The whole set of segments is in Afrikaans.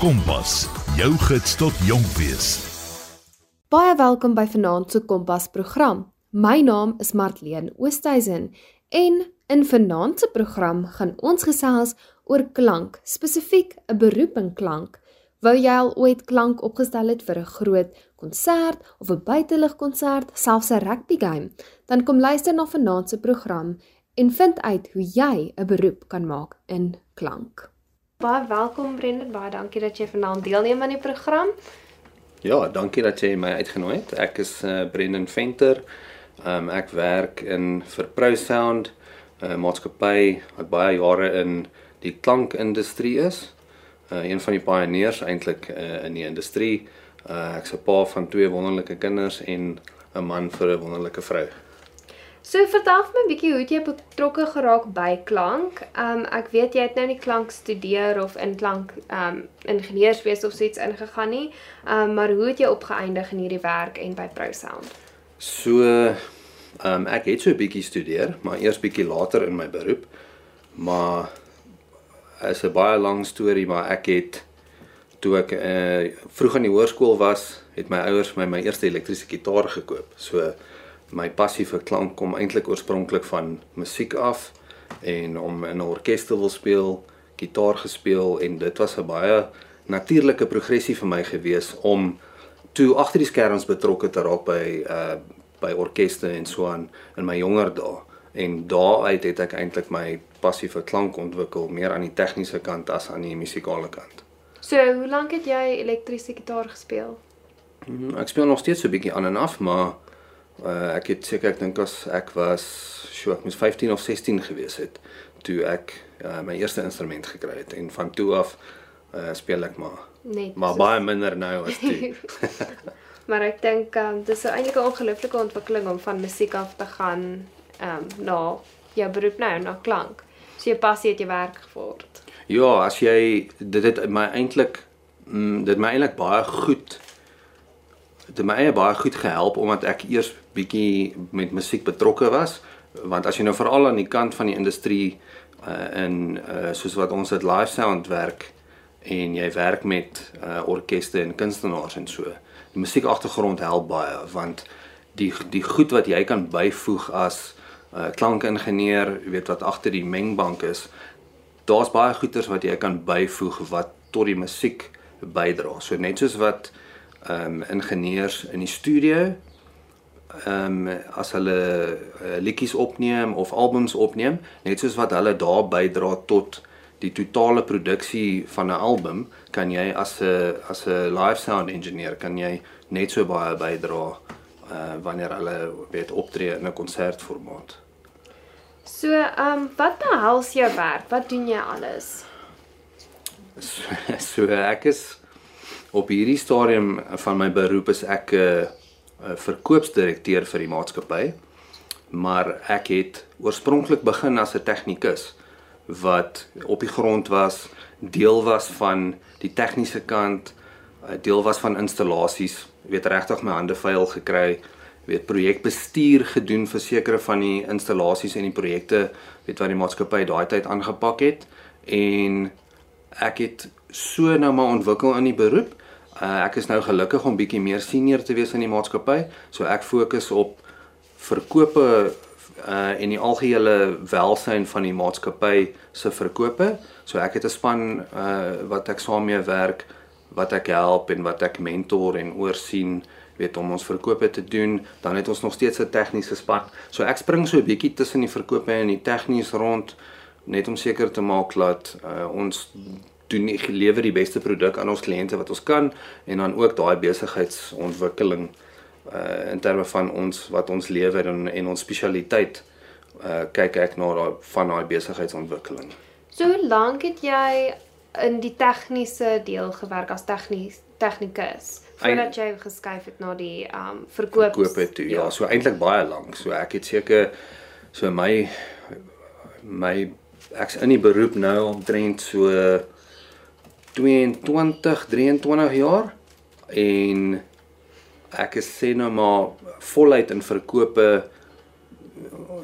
Kompas, jou gids tot jonk wees. Baie welkom by Vanaand se Kompas program. My naam is Martleen Oosthuizen en in Vanaand se program gaan ons gesels oor klank, spesifiek 'n beroep in klank. Wou jy al ooit klank opgestel het vir 'n groot konsert of 'n buitelugkonsert, selfs 'n rugby game? Dan kom luister na Vanaand se program en vind uit hoe jy 'n beroep kan maak in klank. Baie welkom Brendan, baie dankie dat jy vanaand deelneem aan die program. Ja, dankie dat jy my uitgenooi het. Ek is uh, Brendan Venter. Um, ek werk in vir Pro Sound, 'n uh, maatskappy wat baie jare in die klankindustrie is. Uh, een van die pioneers eintlik uh, in die industrie. Uh, ek's 'n pa van twee wonderlike kinders en 'n man vir 'n wonderlike vrou. So vertel my 'n bietjie hoe jy betrokke geraak by klank. Um ek weet jy het nou nie klank studeer of in klank um ingenieurswese of iets ingegaan nie. Um maar hoe het jy opgeëindig in hierdie werk en by ProSound? So um ek het so 'n bietjie studeer, maar eers bietjie later in my beroep. Maar is 'n baie lang storie, maar ek het toe ek uh, vroeg aan die hoërskool was, het my ouers my my eerste elektriese gitaar gekoop. So my passie vir klank kom eintlik oorspronklik van musiek af en om in 'n orkes te wil speel, gitaar gespeel en dit was 'n baie natuurlike progressie vir my gewees om toe agter die skerms betrokke te raak by uh by orkeste en so aan in my jonger dae en daaruit het ek eintlik my passie vir klank ontwikkel meer aan die tegniese kant as aan die musikale kant. So, hoe lank het jy elektriese gitaar gespeel? Hmm, ek speel nog steeds so 'n bietjie aan en af, maar Uh, ek het seker ek dink as ek was so ek moes 15 of 16 gewees het toe ek uh, my eerste instrument gekry het en van toe af uh, speel ek maar net maar so baie minder nou as toe. maar ek dink um, dis eintlik 'n ongelooflike ontwikkeling om van musiek af te gaan um, na jou beroep nou na klank. So jy passie het jy werk geword. Ja, as jy dit het my eintlik mm, dit my eintlik baie goed dit my eie baie goed gehelp omdat ek eers bietjie met musiek betrokke was. Want as jy nou veral aan die kant van die industrie uh, in uh, soos wat ons dit live sound werk en jy werk met uh, orkeste en kunstenaars en so die musiek agtergrond help baie want die die goed wat jy kan byvoeg as uh, klankingenieur weet wat agter die mengbank is daar's baie goeters wat jy kan byvoeg wat tot die musiek bydra. So net soos wat ehm um, ingenieurs in die studio ehm um, as hulle uh, liedjies opneem of albums opneem, net soos wat hulle daar bydra tot die totale produksie van 'n album, kan jy as 'n as 'n live sound engineer kan jy net so baie bydra uh wanneer hulle weet optree in 'n konsertformaat. So, ehm um, wat behels jou werk? Wat doen jy alles? So, so ek is op hierdie stadium van my beroep is ek 'n uh, uh, verkoopsdirekteur vir die maatskappy. Maar ek het oorspronklik begin as 'n tegnikus wat op die grond was, deel was van die tegniese kant, uh, deel was van installasies, weet regtig my hande vuil gekry, weet projekbestuur gedoen vir sekere van die installasies en die projekte weet wat die maatskappy daai tyd aangepak het en ek het so nou maar ontwikkel in die beroep Uh, ek is nou gelukkig om bietjie meer senior te wees in die maatskappy, so ek fokus op verkope uh en die algehele welsyn van die maatskappy se verkope. So ek het 'n span uh wat ek saam mee werk, wat ek help en wat ek mentor en oorsien weet om ons verkope te doen, dan het ons nog steeds 'n tegniese span. So ek spring so 'n bietjie tussen die verkope en die tegnies rond net om seker te maak dat uh, ons doen nie gelewer die beste produk aan ons kliënte wat ons kan en dan ook daai besigheidsontwikkeling uh in terme van ons wat ons lewer en en ons spesialiteit uh kyk ek na daai van daai besigheidsontwikkeling. So hoe lank het jy in die tegniese deel gewerk as tegnies tegnikus voordat jy geskuif het na die um verkoop verkoop toe ja, ja. So eintlik baie lank. So ek het seker so my my ek's in die beroep nou omtrent so 22, 23 jaar en ek is sê nou maar voluit in verkope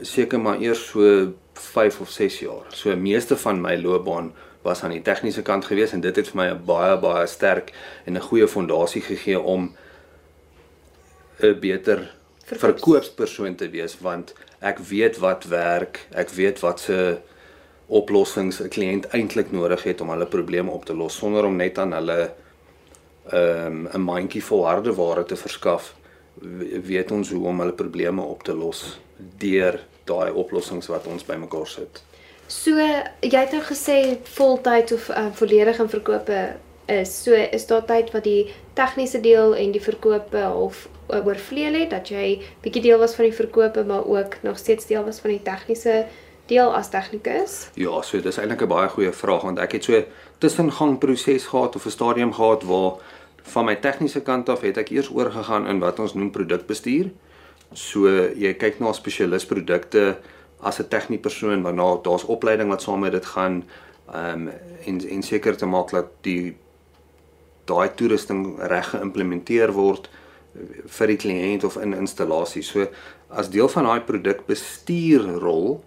seker maar eers so 5 of 6 jaar. So meeste van my loopbaan was aan die tegniese kant gewees en dit het vir my 'n baie baie sterk en 'n goeie fondasie gegee om 'n beter Verkoops- verkoopspersoon te wees want ek weet wat werk, ek weet wat se oplossings 'n kliënt eintlik nodig het om hulle probleme op te los sonder om net aan hulle ehm 'n mandjie vol harde ware te verskaf. We- Weet ons hoe om hulle probleme op te los deur daai oplossings wat ons bymekaar sit. So jy het nou gesê voltyd of uh, volledig in verkope is. So is daar tyd wat die tegniese deel en die verkope of uh, oorvleuel het dat jy bietjie deel was van die verkope maar ook nog steeds deel was van die tegniese deel as tegnikus? Ja, so dis eintlik 'n baie goeie vraag want ek het so tussengang proses gehad of 'n stadium gehad waar van my tegniese kant af het ek eers oorgegaan in wat ons noem produkbestuur. So jy kyk na spesialisprodukte as 'n tegniese persoon waarna daar's opleiding wat saam met dit gaan um, en en seker te maak dat die daai toerusting reg geïmplementeer word vir die kliënt of in installasie. So as deel van daai produkbestuurrol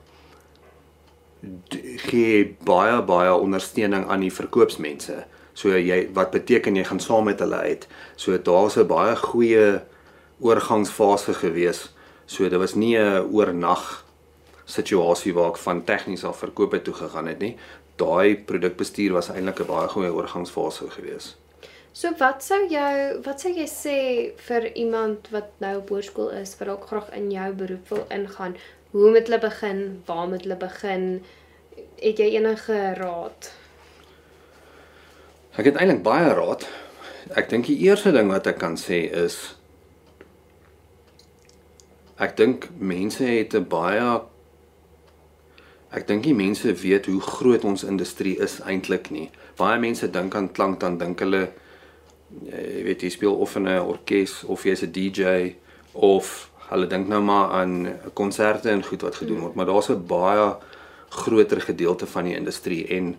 gee baie baie ondersteuning aan die verkoopsmense. So jy wat beteken jy gaan saam met hulle uit. So daar's 'n baie goeie oorgangsfase gewees. So dit was nie 'n oornag situasie waar ek van tegnies af verkope toe gegaan het nie. Daai produkbestuur was eintlik 'n baie goeie oorgangsfase gewees. So wat sou jou wat sou jy sê vir iemand wat nou op hoërskool is wat dalk graag in jou beroep wil ingaan? Hoe moet hulle begin? Waar moet hulle begin? Het jy enige raad? Ek het eintlik baie raad. Ek dink die eerste ding wat ek kan sê is ek dink mense het 'n baie ek dink die mense weet hoe groot ons industrie is eintlik nie. Baie mense dink aan klank dan dink hulle jy weet jy speel of in 'n orkes of jy's 'n DJ of hulle dink nou maar aan konserte en goed wat gedoen word, maar daar's 'n baie groter gedeelte van die industrie en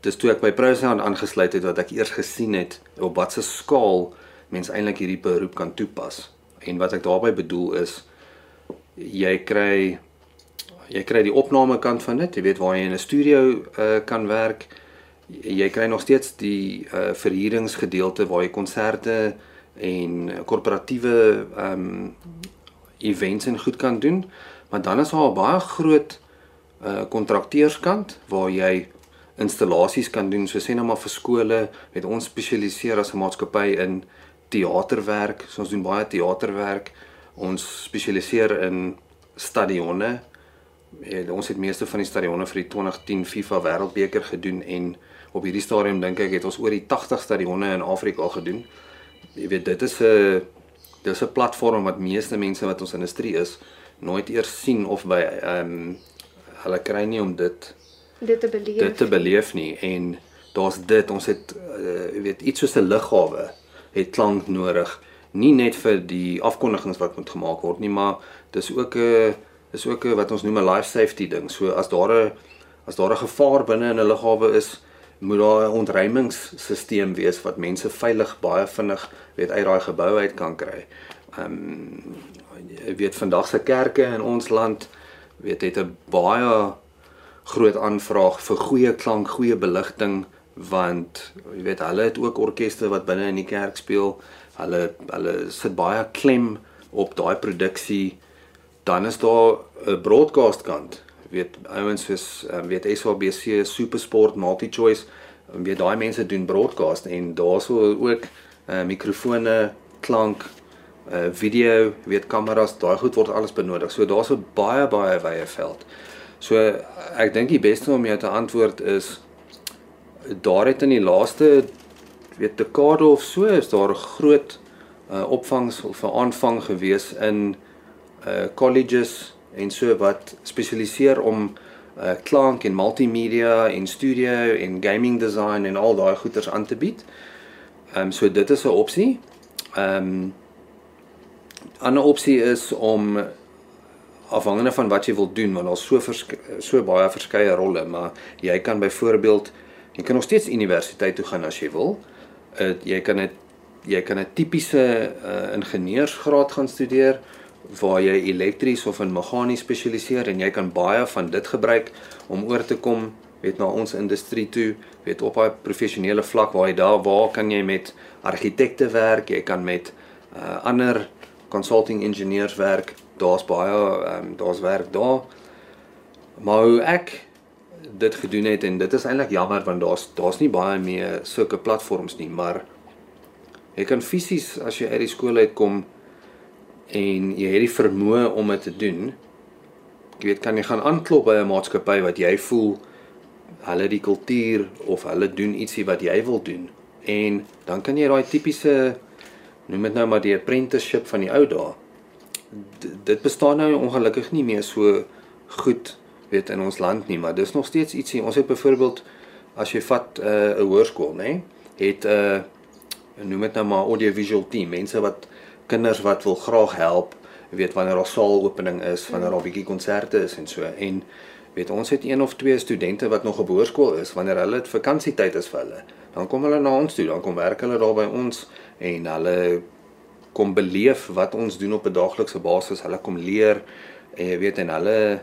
dis toe ek by ProSound aangesluit het wat ek eers gesien het op watter skaal mens eintlik hierdie beroep kan toepas. En wat ek daarmee bedoel is jy kry jy kry die opname kant van dit, jy weet waar jy in 'n studio uh, kan werk. Jy kry nog steeds die uh, verhuuringsgedeelte waar jy konserte en korporatiewe ehm um, events en goed kan doen, maar dan is daar 'n baie groot uh kontrakteurs waar jy installasies kan doen. So sê nou maar vir skole het ons spesialiseer as 'n maatskappy in teaterwerk so ons doen baie teaterwerk ons spesialiseer in stadionne. En ons het meeste van die stadionne vir die 2010 FIFA Wêreldbeker gedoen en op hierdie stadium dink ek het ons oor die 80 stadionne in Afrika gedoen. Jy weet dit is 'n dis 'n platform wat meeste mense wat ons industrie is nooit eers sien of by ehm um, hulle kry nie om dit Dit te beleef. dit te beleef nie en daar's dit ons het uh, weet iets soos 'n lughawe het klank nodig nie net vir die afkondigings wat moet gemaak word nie maar dis ook 'n is ook 'n wat ons noem 'n life safety ding so as daar 'n as daar 'n gevaar binne in 'n lughawe is moet daar 'n ontruimingsstelsel wees wat mense veilig baie vinnig weet uit daai gebou uit kan kry. Ehm um, jy weet vandag se kerke in ons land weet het 'n baie groot aanvraag vir goeie klank, goeie beligting want jy weet hulle het ook orkeste wat binne in die kerk speel. Hulle hulle sit baie klem op daai produksie. Dan is daar 'n broadcast kant. Weet ouens soos um, weet SABC, SuperSport, MultiChoice, um, weet daai mense doen broadcast en daarso ook uh, mikrofone, klank, uh, video, weet kameras, daai goed word alles benodig. So daar's 'n baie baie wye veld. So ek dink die beste om jou te antwoord is daar het in die laaste weet dekade of so is daar 'n groot uh, opvangs of 'n aanvang gewees in uh colleges en so wat spesialiseer om uh klank en multimedia en studio en gaming design en al daai goeders aan te bied. Ehm um, so dit is 'n opsie. Ehm um, ander opsie is om afhangende van wat jy wil doen want daar's so so baie verskeie rolle, maar jy kan byvoorbeeld jy kan nog steeds universiteit toe gaan as jy wil. Uh, jy kan 'n jy kan 'n tipiese uh, ingenieursgraad gaan studeer waar jy elektries of in meganies spesialiseer en jy kan baie van dit gebruik om oor te kom weet na ons industrie toe, weet op daai professionele vlak waar jy daar waar kan jy met argitekte werk, jy kan met uh, ander consulting ingenieurs werk. Daar's baie ehm um, daar's werk daar. Maar hoe ek dit gedoen het en dit is eintlik jammer want daar's daar's nie baie meer sulke platforms nie, maar jy kan fisies as jy uit die skool uitkom en jy het die vermoë om dit te doen. Ek weet kan jy gaan aanklop by 'n maatskappy wat jy voel hulle die kultuur of hulle doen ietsie wat jy wil doen en dan kan jy daai tipiese noem dit nou maar die apprenticeship van die ou dae. Dit bestaan nou ongelukkig nie meer so goed weet in ons land nie, maar dis nog steeds ietsie. Ons het byvoorbeeld as jy vat 'n uh, hoërskool, nê, het 'n uh, noem dit nou maar audiovisual team, mense wat kinders wat wil graag help, weet wanneer daar saalopening is, wanneer daar bietjie konserte is en so. En weet ons het een of twee studente wat nog op hoërskool is, wanneer hulle dit vakansietyd is vir hulle, dan kom hulle na ons toe, dan kom werk hulle daar by ons en hulle kom beleef wat ons doen op 'n daaglikse basis. Hulle kom leer en jy weet en hulle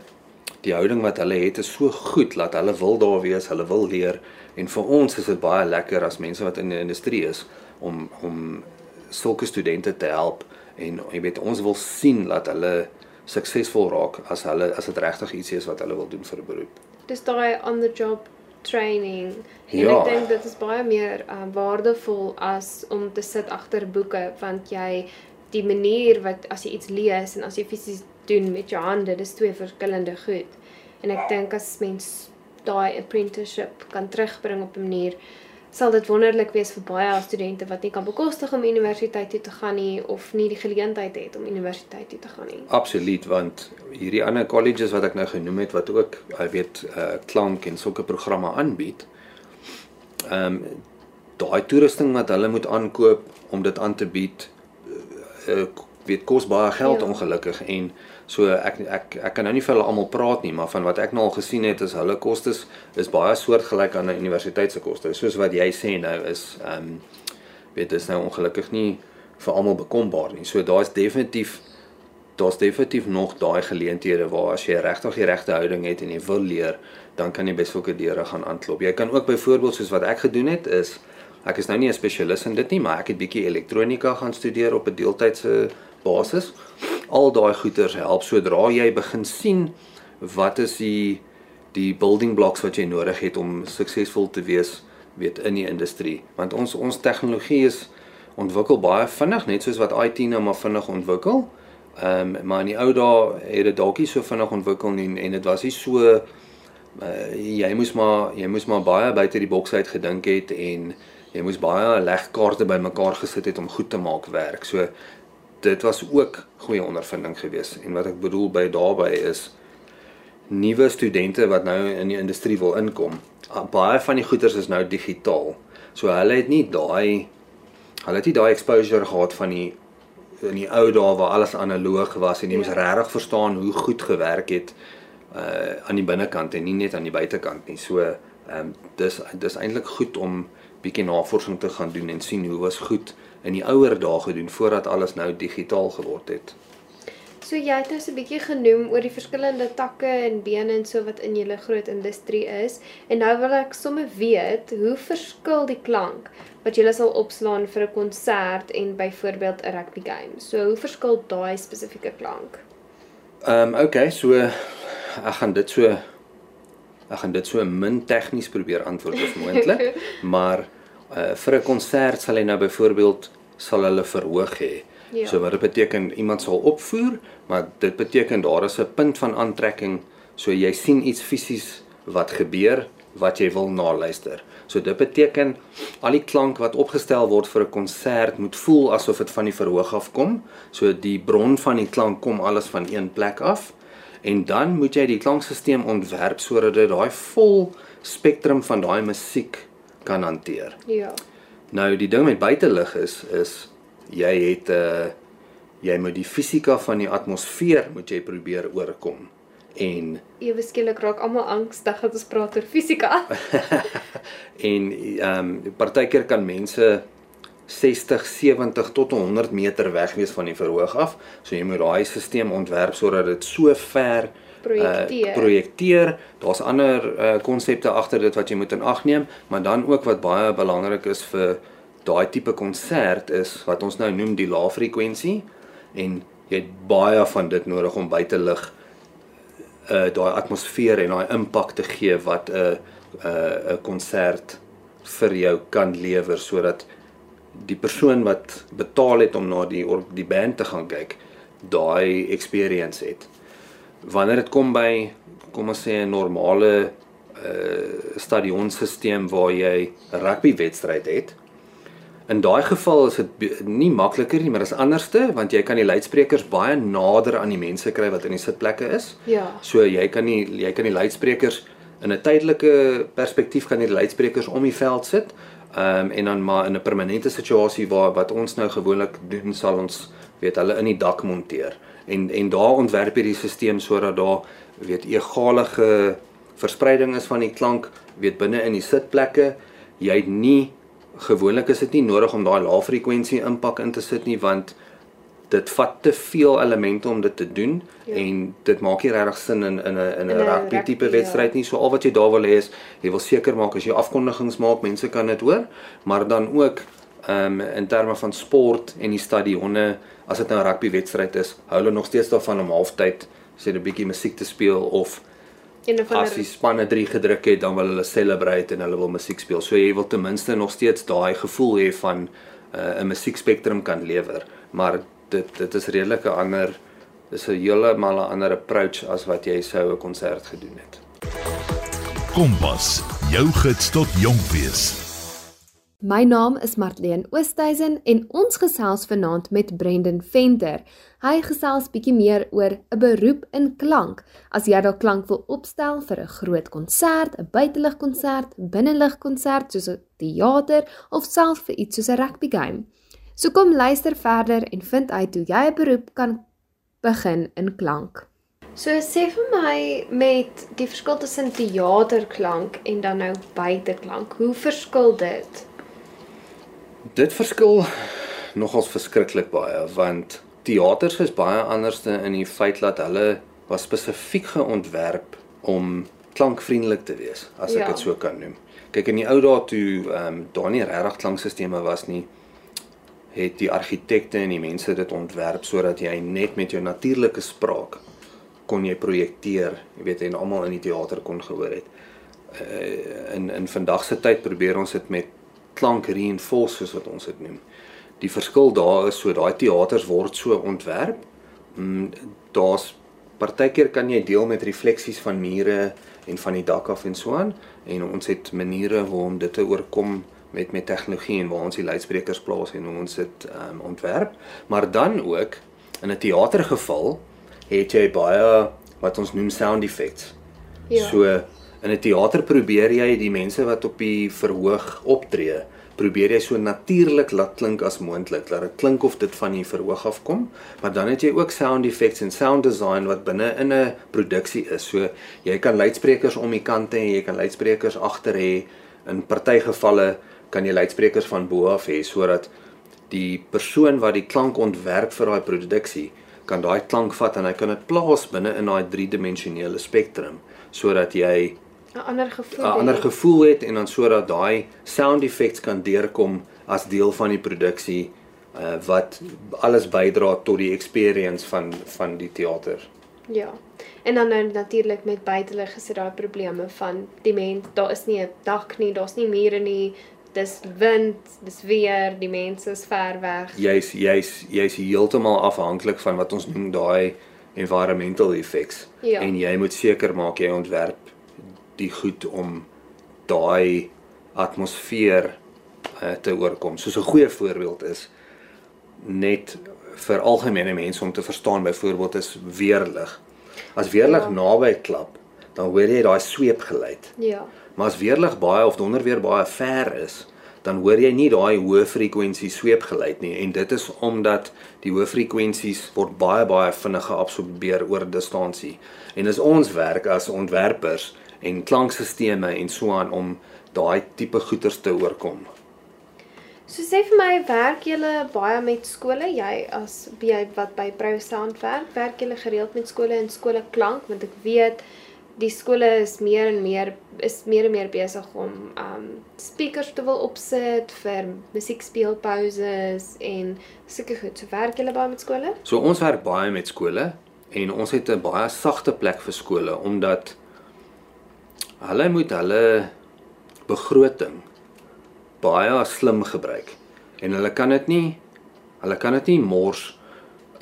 die houding wat hulle het is so goed dat hulle wil daar wees, hulle wil leer en vir ons is dit baie lekker as mense wat in die industrie is om om sulke studente te help en jy weet ons wil sien dat hulle suksesvol raak as hulle as dit regtig iets is wat hulle wil doen vir 'n beroep. Dis daai on the job training. En Ja. ek dink dit is baie meer um, waardevol as om te sit agter boeke want jy die manier wat as jy iets lees en as jy fisies doen met jou hande, dis twee verskillende goed. En ek dink as mens daai apprenticeship kan terugbring op 'n manier sal dit wonderlik wees vir baie studente wat nie kan bekostig om universiteit toe te gaan nie of nie die geleentheid het om universiteit toe te gaan nie. Absoluut want hierdie ander colleges wat ek nou genoem het wat ook jy weet uh, klank en sulke programme aanbied. Ehm um, daai toerusting wat hulle moet aankoop om dit aan te bied uh, weet kos baie geld Ja. ongelukkig en so ek ek ek kan nou nie vir hulle almal praat nie maar van wat ek nou al gesien het is hulle kostes is baie soortgelyk aan 'n universiteit se koste soos wat jy sê nou is ehm um, weet dis nou ongelukkig nie vir almal bekombaar nie so daar's definitief daar's definitief nog daai geleenthede waar as jy regtig die regte houding het en jy wil leer, dan kan jy by sulke deure gaan aanklop. Jy kan ook byvoorbeeld soos wat ek gedoen het is ek is nou nie 'n spesialis in dit nie, maar ek het bietjie elektronika gaan studeer op 'n deeltydse basis. Al daai goeters help sodra jy begin sien wat is die die building blocks wat jy nodig het om suksesvol te wees weet in die industrie want ons ons tegnologie is ontwikkel baie vinnig net soos wat IT nou maar vinnig ontwikkel. Ehm um, maar in die ou dae het dit dalk nie so vinnig ontwikkel nie en dit was nie so uh, jy moes maar jy moes maar baie buite die boks uit gedink het en jy moes baie legkaarte bymekaar gesit het om goed te maak werk. So dit was ook goeie ondervinding geweest en wat ek bedoel by daarbey is nuwe studente wat nou in die industrie wil inkom. Baie van die goeders is nou digitaal. So hulle het nie daai hulle het nie daai exposure gehad van die in die ou dae waar alles analoog was en jy Ja. moes regtig verstaan hoe goed gewerk het uh aan die binnekant en nie net aan die buitekant nie. So ehm um, dis dis eintlik goed om bietjie navorsing te gaan doen en sien hoe was goed in die ouer dae gedoen voordat alles nou digitaal geword het. So jy het nou so 'n bietjie genoem oor die verskillende takke en bene en so wat in julle groot industrie is. En nou wil ek sommer weet, hoe verskil die klank wat julle sal opslaan vir 'n konsert en byvoorbeeld 'n rugby game? So hoe verskil daai spesifieke klank? Ehm um, okay, so ek gaan dit so ek gaan dit so min tegnies probeer antwoord as moontlik, maar uh vir 'n konsert sal hy nou byvoorbeeld sal hulle verhoog hê. Ja. So wat dit beteken iemand sal opvoer, maar dit beteken daar is 'n punt van aantrekking, so jy sien iets fisies wat gebeur wat jy wil naluister. So dit beteken al die klank wat opgestel word vir 'n konsert moet voel asof dit van die verhoog af kom. So die bron van die klank kom alles van een plek af en dan moet jy die klankstelsel ontwerp sodat dit daai vol spektrum van daai musiek kan hanteer. Ja. Nou die ding met buitelug is is jy het 'n uh, jy moet die fisika van die atmosfeer moet jy probeer oorkom. En Ewe skielik raak almal angstig dat ons praat oor fisika. en ehm um, partykeer kan mense 60, 70 tot 100 meter weg wees van die verhoog af. So jy moet daai stelsel ontwerp sodat dit so ver Projekteer. projekteer. Daar's ander uh konsepte agter dit wat jy moet in ag neem, maar dan ook wat baie belangrik is vir daai tipe konsert is wat ons nou noem die lae frekwensie en jy het baie van dit nodig om buite lig uh daai atmosfeer en daai impak te gee wat 'n uh, 'n uh, 'n konsert vir jou kan lewer sodat die persoon wat betaal het om na die die band te gaan kyk daai experience het. Wanneer dit kom by kom ons sê 'n normale uh stadionstelsel waar jy 'n rugbywedstryd het. In daai geval is dit nie makliker nie, maar is anderste want jy kan die luidsprekers baie nader aan die mense kry wat in die sitplekke is. Ja. So jy kan nie jy kan die luidsprekers in 'n tydelike perspektief kan jy die luidsprekers om die veld sit. Ehm um, en dan maar in 'n permanente situasie waar wat ons nou gewoonlik doen sal ons weet hulle in die dak monteer. En en daar ontwerp jy die stelsel sodat daar weet egalige verspreiding is van die klank weet binne in die sitplekke. Jy het nie gewoonlik is dit nie nodig om daai lae frekwensie impak in te sit nie want dit vat te veel elemente om dit te doen ja. en dit maak nie regtig sin in in 'n in 'n rugby tipe ja. wedstryd nie. So al wat jy daar wil hê is jy wil seker maak as jy afkondigings maak, mense kan dit hoor, maar dan ook ehm um, in terme van sport en die stadionne, as dit nou 'n rugby wedstryd is, hou hulle nog steeds daarvan om halftyd sê 'n bietjie musiek te speel of As die spanne 3 gedruk het, dan wil hulle celebrate en hulle wil musiek speel. So jy wil ten minste nog steeds daai gevoel hê van uh, 'n musiekspektrum kan lewer, maar dit dit is redelik 'n ander dis 'n heeltemal 'n ander approach as wat jy sou 'n konsert gedoen het. Kompas, jou gids tot jonk wees. My naam is Martleen Oosthuizen en ons gesels vanaand met Brendan Venter. Hy gesels bietjie meer oor 'n beroep in klank. As jy dalk klank wil opstel vir 'n groot konsert, 'n buitelugkonsert, binneligkonsert soos 'n teater of selfs vir iets soos 'n rugby game. So kom luister verder en vind uit hoe jy 'n beroep kan begin in klank. So sê vir my met die verskil tussen teaterklank en dan nou buiteklank, hoe verskil dit? Dit verskil nogals verskriklik baie want teaters is baie anderste in die feit dat hulle was spesifiek geontwerp om klankvriendelik te wees, as ek ja. dit so kan noem. Kyk in die ou dae toe ehm um, daar nie regtig klankstelsels was nie, het die argitekte en die mense dit ontwerp sodat jy net met jou natuurlike spraak kon jy projekteer, jy weet en almal in die teater kon gehoor het. Uh, in in vandag se tyd probeer ons dit met klank reinforce soos wat ons dit noem. Die verskil daar is so daai teaters word so ontwerp. Mm, Daar's partykeer kan jy deel met refleksies van mure en van die dak af en so aan en ons het maniere hoe om dit te oorkom met met tegnologie en waar ons die luidsprekers plaas en hoe ons dit um, ontwerp. Maar dan ook in 'n teatergeval het jy baie wat ons noem sound effects. Ja. So in 'n teater probeer jy die mense wat op die verhoog optree, probeer jy so natuurlik laat klink as moontlik. Laat dit klink of dit van die verhoog af kom, maar dan het jy ook sound effects en sound design wat binne in 'n produksie is. So jy kan luidsprekers om die kante hê, jy kan luidsprekers agter hê. In party gevalle kan jy luidsprekers van bo af hê sodat die persoon wat die klank ontwerp vir daai produksie kan daai klank vat en hy kan dit plaas binne in daai driedimensionele spektrum sodat jy 'n ander gevoel 'n ander gevoel het en dan sodat daai sound effects kan deurkom as deel van die produksie uh, wat alles bydra tot die experience van van die teater. Ja. En dan nou natuurlik met buitelug is dit daai probleme van die mens, daar is nie 'n dak nie, daar's nie mure nie, dis wind, dis weer, die mense is ver weg. Jy's jy's jy's heeltemal afhanklik van wat ons noem daai environmental effects. Ja. En jy moet seker maak jy ontwerp die goed om daai atmosfeer uh, te oorkom. Soos 'n goeie voorbeeld is net vir algemene mense om te verstaan byvoorbeeld is weerlig. As weerlig ja. naby klap, dan hoor jy daai sweepgeluid. Ja. Maar as weerlig baie of donder weer baie ver is, dan hoor jy nie daai hoë frekwensie sweepgeluid nie en dit is omdat die hoë frekwensies word baie baie vinnig geabsorbeer oor distansie. En dis ons werk as ontwerpers en klankstelsels en so aan om daai tipe goeters te oorkom. So sê vir my, werk julle baie met skole? Jy as jy wat by Pro Sound werk, werk julle gereeld met skole en skole klank want ek weet die skole is meer en meer is meer en meer besig om um speakers te wil opsit vir musiekspeelpauses en sulke goed. So werk julle baie met skole? So ons werk baie met skole en ons het 'n baie sagte plek vir skole omdat hulle moet hulle begroting baie slim gebruik. En hulle kan dit nie hulle kan dit nie mors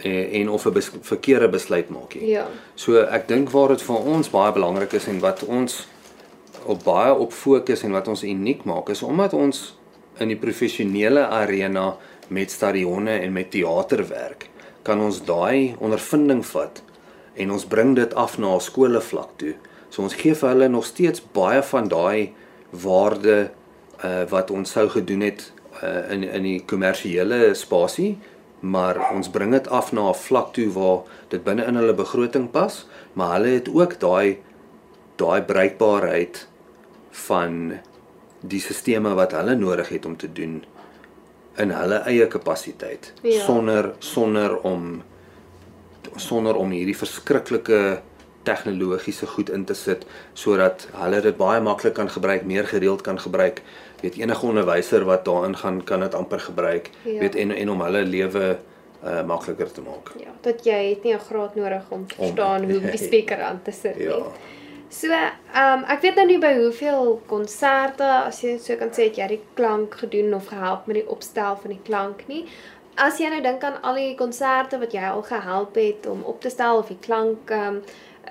en, en of 'n bes, verkeerde besluit maak nie. Ja. So ek dink waar dit vir ons baie belangrik is en wat ons op baie op fokus en wat ons uniek maak is omdat ons in die professionele arena met stadionne en met teater werk, kan ons daai ondervinding vat en ons bring dit af na skole vlak toe. So ons gee vir hulle nog steeds baie van daai waarde uh wat ons sou gedoen het uh in in die kommersiële spasie, maar ons bring dit af na 'n vlak toe waar dit binne in hulle begroting pas, maar hulle het ook daai daai bruikbaarheid van die sisteme wat hulle nodig het om te doen in hulle eie kapasiteit Ja. sonder sonder om sonder om hierdie verskriklike tegnologiese goed in te sit sodat hulle dit baie maklik kan gebruik, meer gereeld kan gebruik. Weet enige onderwyser wat daarin gaan kan dit amper gebruik. Ja. Weet en en om hulle lewe uh makliker te maak. Ja, dat jy het nie 'n graad nodig om te Om- verstaan hoe om die speaker aan te sit nie. Ja. So, ehm um, ek weet nou nie by hoeveel konserte as jy so kan sê het jy die klank gedoen of gehelp met die opstel van die klank nie. As jy nou dink aan al die konserte wat jy al gehelp het om op te stel of die klank ehm um,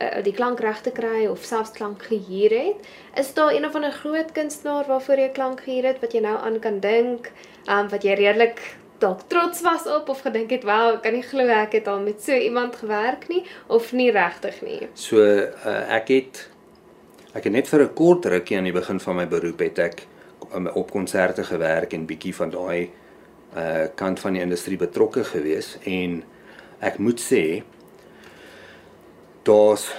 uh, die klank reg te kry of selfs klank gehuur het, is daar een of ander groot kunstenaar waarvoor jy klank gehuur het wat jy nou aan kan dink, ehm um, wat jy redelik dalk trots was op of gedink het, "Wow, ek kan nie glo ek het al met so iemand gewerk nie" of nie regtig nie. So uh, ek het ek het net vir 'n kort rukkie aan die begin van my beroep het ek um, op konserte gewerk en bietjie van daai uh kant van die industrie betrokke gewees en ek moet sê daar's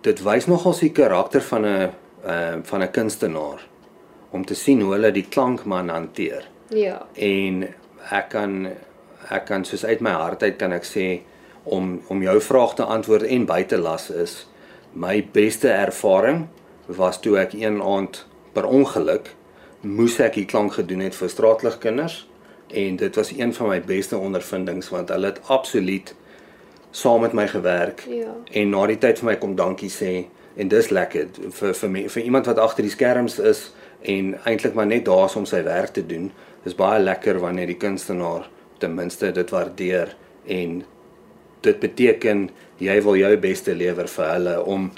dit wys nogal die karakter van 'n uh van 'n kunstenaar om te sien hoe hulle die klankman hanteer. Ja. En ek kan ek kan soos uit my hart uit kan ek sê om om jou vraag te antwoord en buite las is my beste ervaring was toe ek een aand per ongeluk moes ek die klank gedoen het vir straatligkinders en dit was een van my beste ondervindings want hulle het absoluut saam met my gewerk Ja. en na die tyd vir my kom dankie sê en dis lekker vir vir my, vir iemand wat agter die skerms is en eintlik maar net daar is om sy werk te doen. Dis baie lekker wanneer die kunstenaar ten minste dit waardeer en dit beteken jy wil jou beste lewer vir hulle om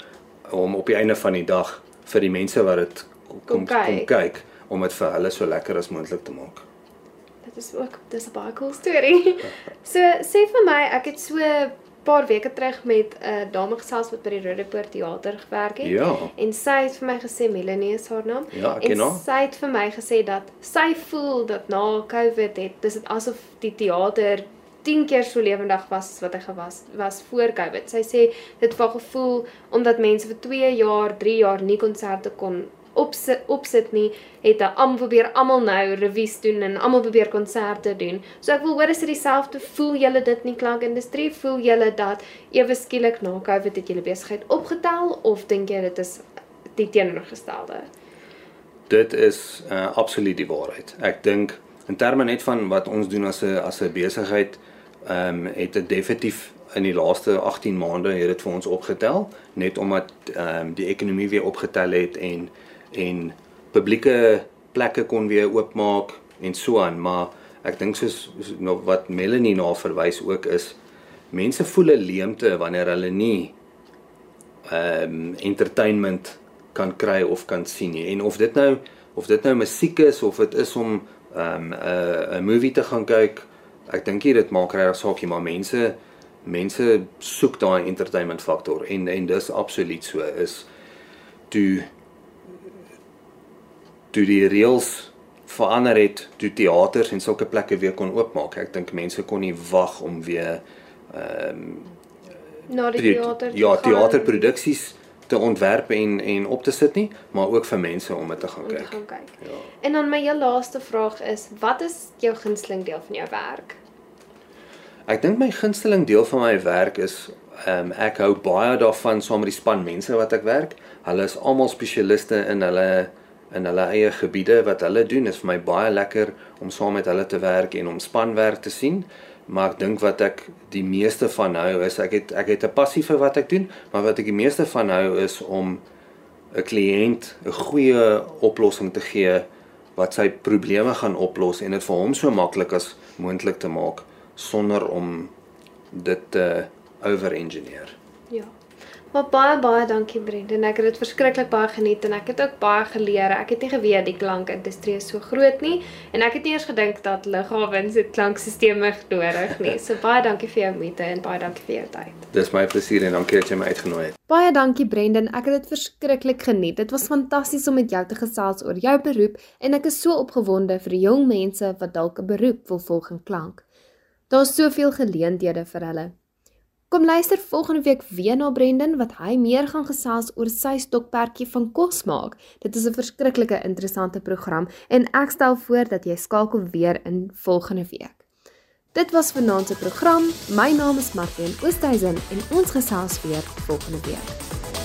om op die einde van die dag vir die mense wat dit kom Kom kyk. kom kyk om dit vir hulle so lekker as moontlik te maak. Dit is ook dis 'n baie cool storie. So sê vir my, ek het so paar weke terug met 'n uh, dame gesels wat by die Rodepoort teater gewerk het. Ja. En sy het vir my gesê Melanie is haar naam. Ja, ek en ken haar. sy het vir my gesê dat sy voel dat na COVID het dis dit asof die teater 10 keer so lewendig was as wat hy gewas was voor COVID. Sy sê dit het gevoel omdat mense vir 2 jaar, 3 jaar nie konserte kon opsit opsit nie, het almal probeer almal nou revies doen en almal probeer konserte doen. So ek wil hoor is dit dieselfde voel julle dit in die klankindustrie? Voel julle dat ewe skielik na COVID het julle besigheid opgetel of dink jy dit is die teenoorgestelde? Dit is uh, absoluut die waarheid. Ek dink in terme net van wat ons doen as 'n as 'n besigheid, ehm um, het dit definitief in die laaste 18 maande het dit vir ons opgetel, net omdat ehm um, die ekonomie weer opgetel het en en publieke plekke kon weer oopmaak en so aan, maar ek dink soos, nou wat Melanie na verwys ook is mense voel 'n leemte wanneer hulle nie ehm um, entertainment kan kry of kan sien nie. En of dit nou of dit nou musiek is of dit is om ehm um, 'n 'n movie te gaan kyk, ek dink dit maak regtig saak nie, maar mense mense soek daai entertainment faktor en en dis absoluut so is toe toe die reëls verander het, toe teaters en sulke plekke weer kon oopmaak. Ek dink mense kon nie wag om weer ehm um, Na die teater. te ja, teaterproduksies te ontwerp en en op te sit nie, maar ook vir mense om dit te gaan om te kyk. gaan kyk. Ja. En dan my heel laaste vraag is, wat is jou gunsteling deel van jou werk? Ek dink my gunsteling deel van my werk is ehm um, ek hou baie daarvan saam met die span mense wat ek werk. Hulle is almal spesialiste in hulle in hulle eie gebiede wat hulle doen. Dit is vir my baie lekker om saam met hulle te werk en om spanwerk te sien. Maar ek dink wat ek die meeste van hou is ek het ek het 'n passie vir wat ek doen, maar wat ek die meeste van hou is om 'n kliënt 'n goeie oplossing te gee wat sy probleme gaan oplos en dit vir hom so maklik as moontlik te maak sonder om dit te over-engineer. Maar baie baie dankie Brendan. Ek het dit verskriklik baie geniet en ek het ook baie geleer. Ek het nie geweet die klankindustrie is so groot nie en ek het nie eers gedink dat lughawens dit klankstelsels nodig nie. So baie dankie vir jou moeite en baie dankie vir jou tyd. Dis my plesier en dankie dat jy my uitgenooi het. Baie dankie Brendan, ek het dit verskriklik geniet. Dit was fantasties om met jou te gesels oor jou beroep en ek is so opgewonde vir die jong mense wat dalk 'n beroep wil volg in klank. Daar's soveel geleenthede vir hulle. Kom luister volgende week weer na Brendan wat hy meer gaan gesels oor sy stokperdjie van kos maak. Dit is 'n verskriklike interessante program en ek stel voor dat jy skakel weer in volgende week. Dit was vanaand se program. My naam is Martin Oosthuizen en ons gesels weer volgende week.